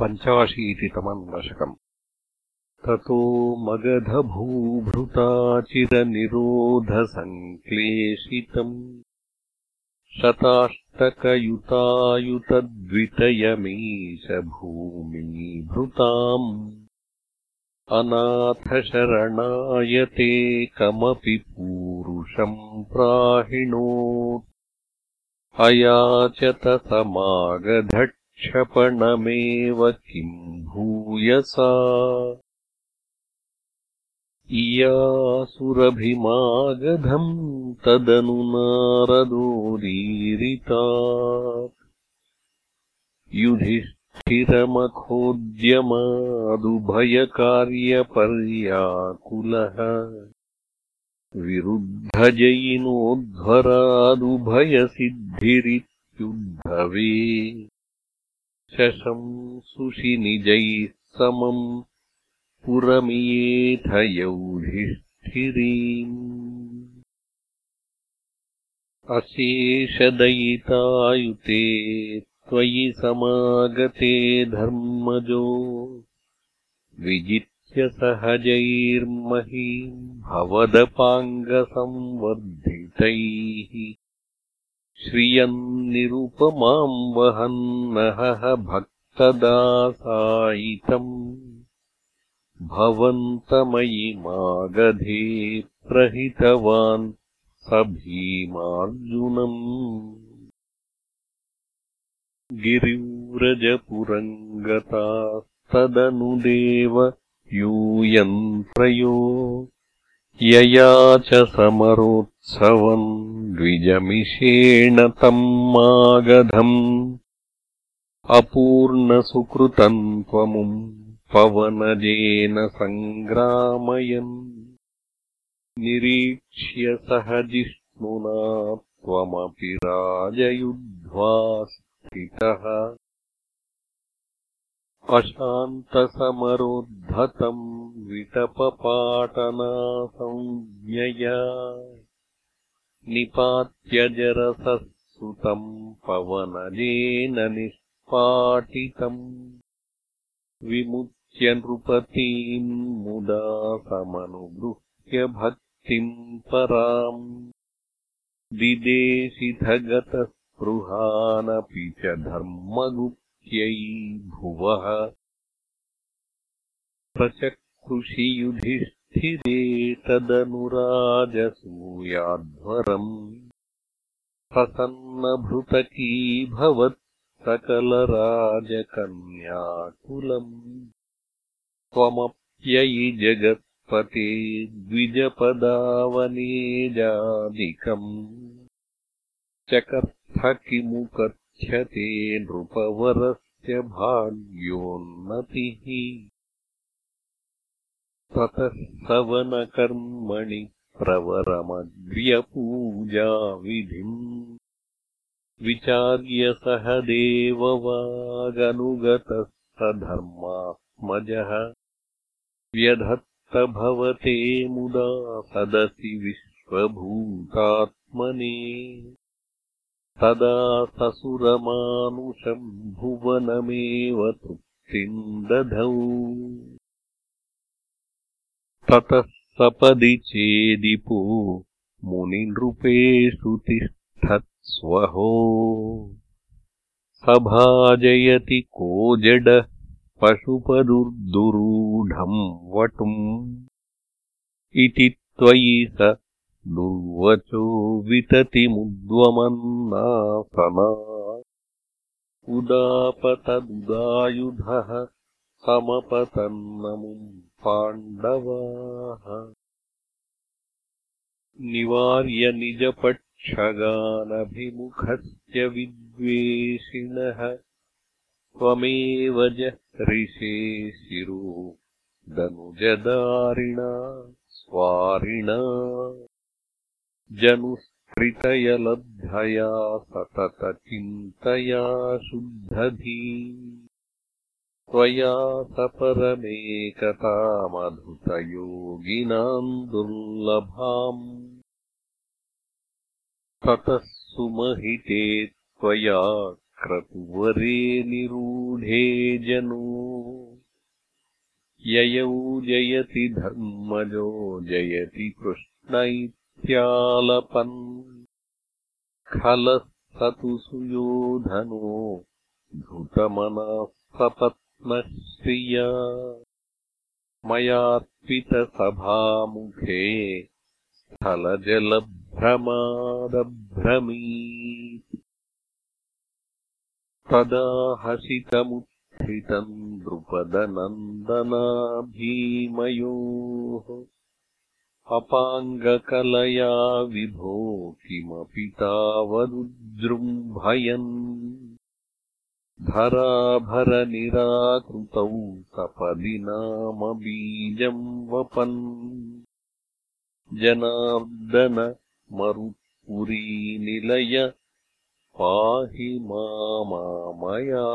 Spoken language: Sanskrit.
पञ्चाशीतितमम् दशकम् ततो मगधभूभृताचिरनिरोधसङ्क्लेशितम् शताष्टकयुतायुतद्वितयमीशभूमीभृताम्। अनाथशरणायते कमपि पूरुषम् प्राहिणोत्। अयाचत समागधक्षपणमेव किम् भूयसा? इयासुरभिमागधम् तदनु नारदोदीरितात् युधिष्ठिरमखोद्यमादुभयकार्यपर्याकुलः। विरुद्धजयिनोद्धरादुभयसिद्धिरित्युद्धवे शशंसुषि निजैः समम् पुरमियेथ यौधिष्ठिरीम् अशेषदयितायुते त्वयि समागते धर्मजो विजित् सहजैर्महीम् भवदपाङ्गसंवर्धितैः श्रियम् निरुपमाम् वहन्नहः भक्तदासायितम्। भवन्तमयि मागधे प्रहितवान् स भीमार्जुनम् गिरिव्रजपुरम् गतास्तदनुदेव यूयन्त्रयो यया च समरोत्सवम् द्विजमिषेण तम् मागधम्। अपूर्णसुकृतम् त्वमुम् पवनजेन सङ्ग्रामयन्। निरीक्ष्य सह जिष्णुना त्वमपि राजयुध्वा स्थितः अशान्तसमरोद्धतम् विटपपाटनासंज्ञया निपात्यजरसः सुतम् पवनजेन निष्पाटितम् विमुच्य नृपतीम् मुदा समनुगृह्य भक्तिम् पराम् दिदेशिथगतस्पृहानपि च धर्मगुप्त भुवः प्रचकृषि युधिष्ठिरे तदनुराजसूयाध्वरम् प्रसन्नभृतकीभवत् सकलराजकन्याकुलम् त्वमप्ययि जगत्पते द्विजपदावनेजादिकम् चकर्थ किमुक ्यते नृपवरस्य भाग्योन्नतिः। ततः सवनकर्मणि प्रवरमग्र्यपूजाविधिम्। विचार्य सह देववागनुगतः स धर्मात्मजः व्यधत्त भवते मुदा सदसि विश्वभूतात्मने तदा ससुरमानुषम् भुवनमेव तृप्तिम् दधौ ततः सपदि चेदिपो मुनिनृपेषु तिष्ठत्स्वहो। सभाजयति को जडः पशुपदुर्दुरूढम् वटुम्। इति त्वयि स दुर्वचो विततिमुद्वमन्नासना उदापतदुदायुधः समपतन्नमुम् पाण्डवाः। निवार्य निजपक्षगानभिमुखस्य विद्वेषिणः त्वमेव जहृषे शिरो दनुजदारिणा स्वारिणा जनुस्त्रितयलब्धया सततचिन्तया शुद्धधी त्वया सपरमेकतामधुतयोगिनाम् दुर्लभाम् ततः सुमहिते त्वया क्रतुवरे निरूढे जनो। ययौ जयति धर्मजो जयति कृष्ण इत्यालपन् खलः स तु सुयोधनो धृतमनः सपत्नश्रिया मयार्पितसभामुखे स्थलजलभ्रमादभ्रमीत्। तदा हसितमुत्थितम् द्रुपदनन्दना भीमयोः अपाङ्गकलया विभो किमपि तावदुजृम्भयन् धराभरनिराकृतौ सपदि नाम बीजम् वपन्। जनार्दन मरुत्पुरीनिलय पाहि मामामया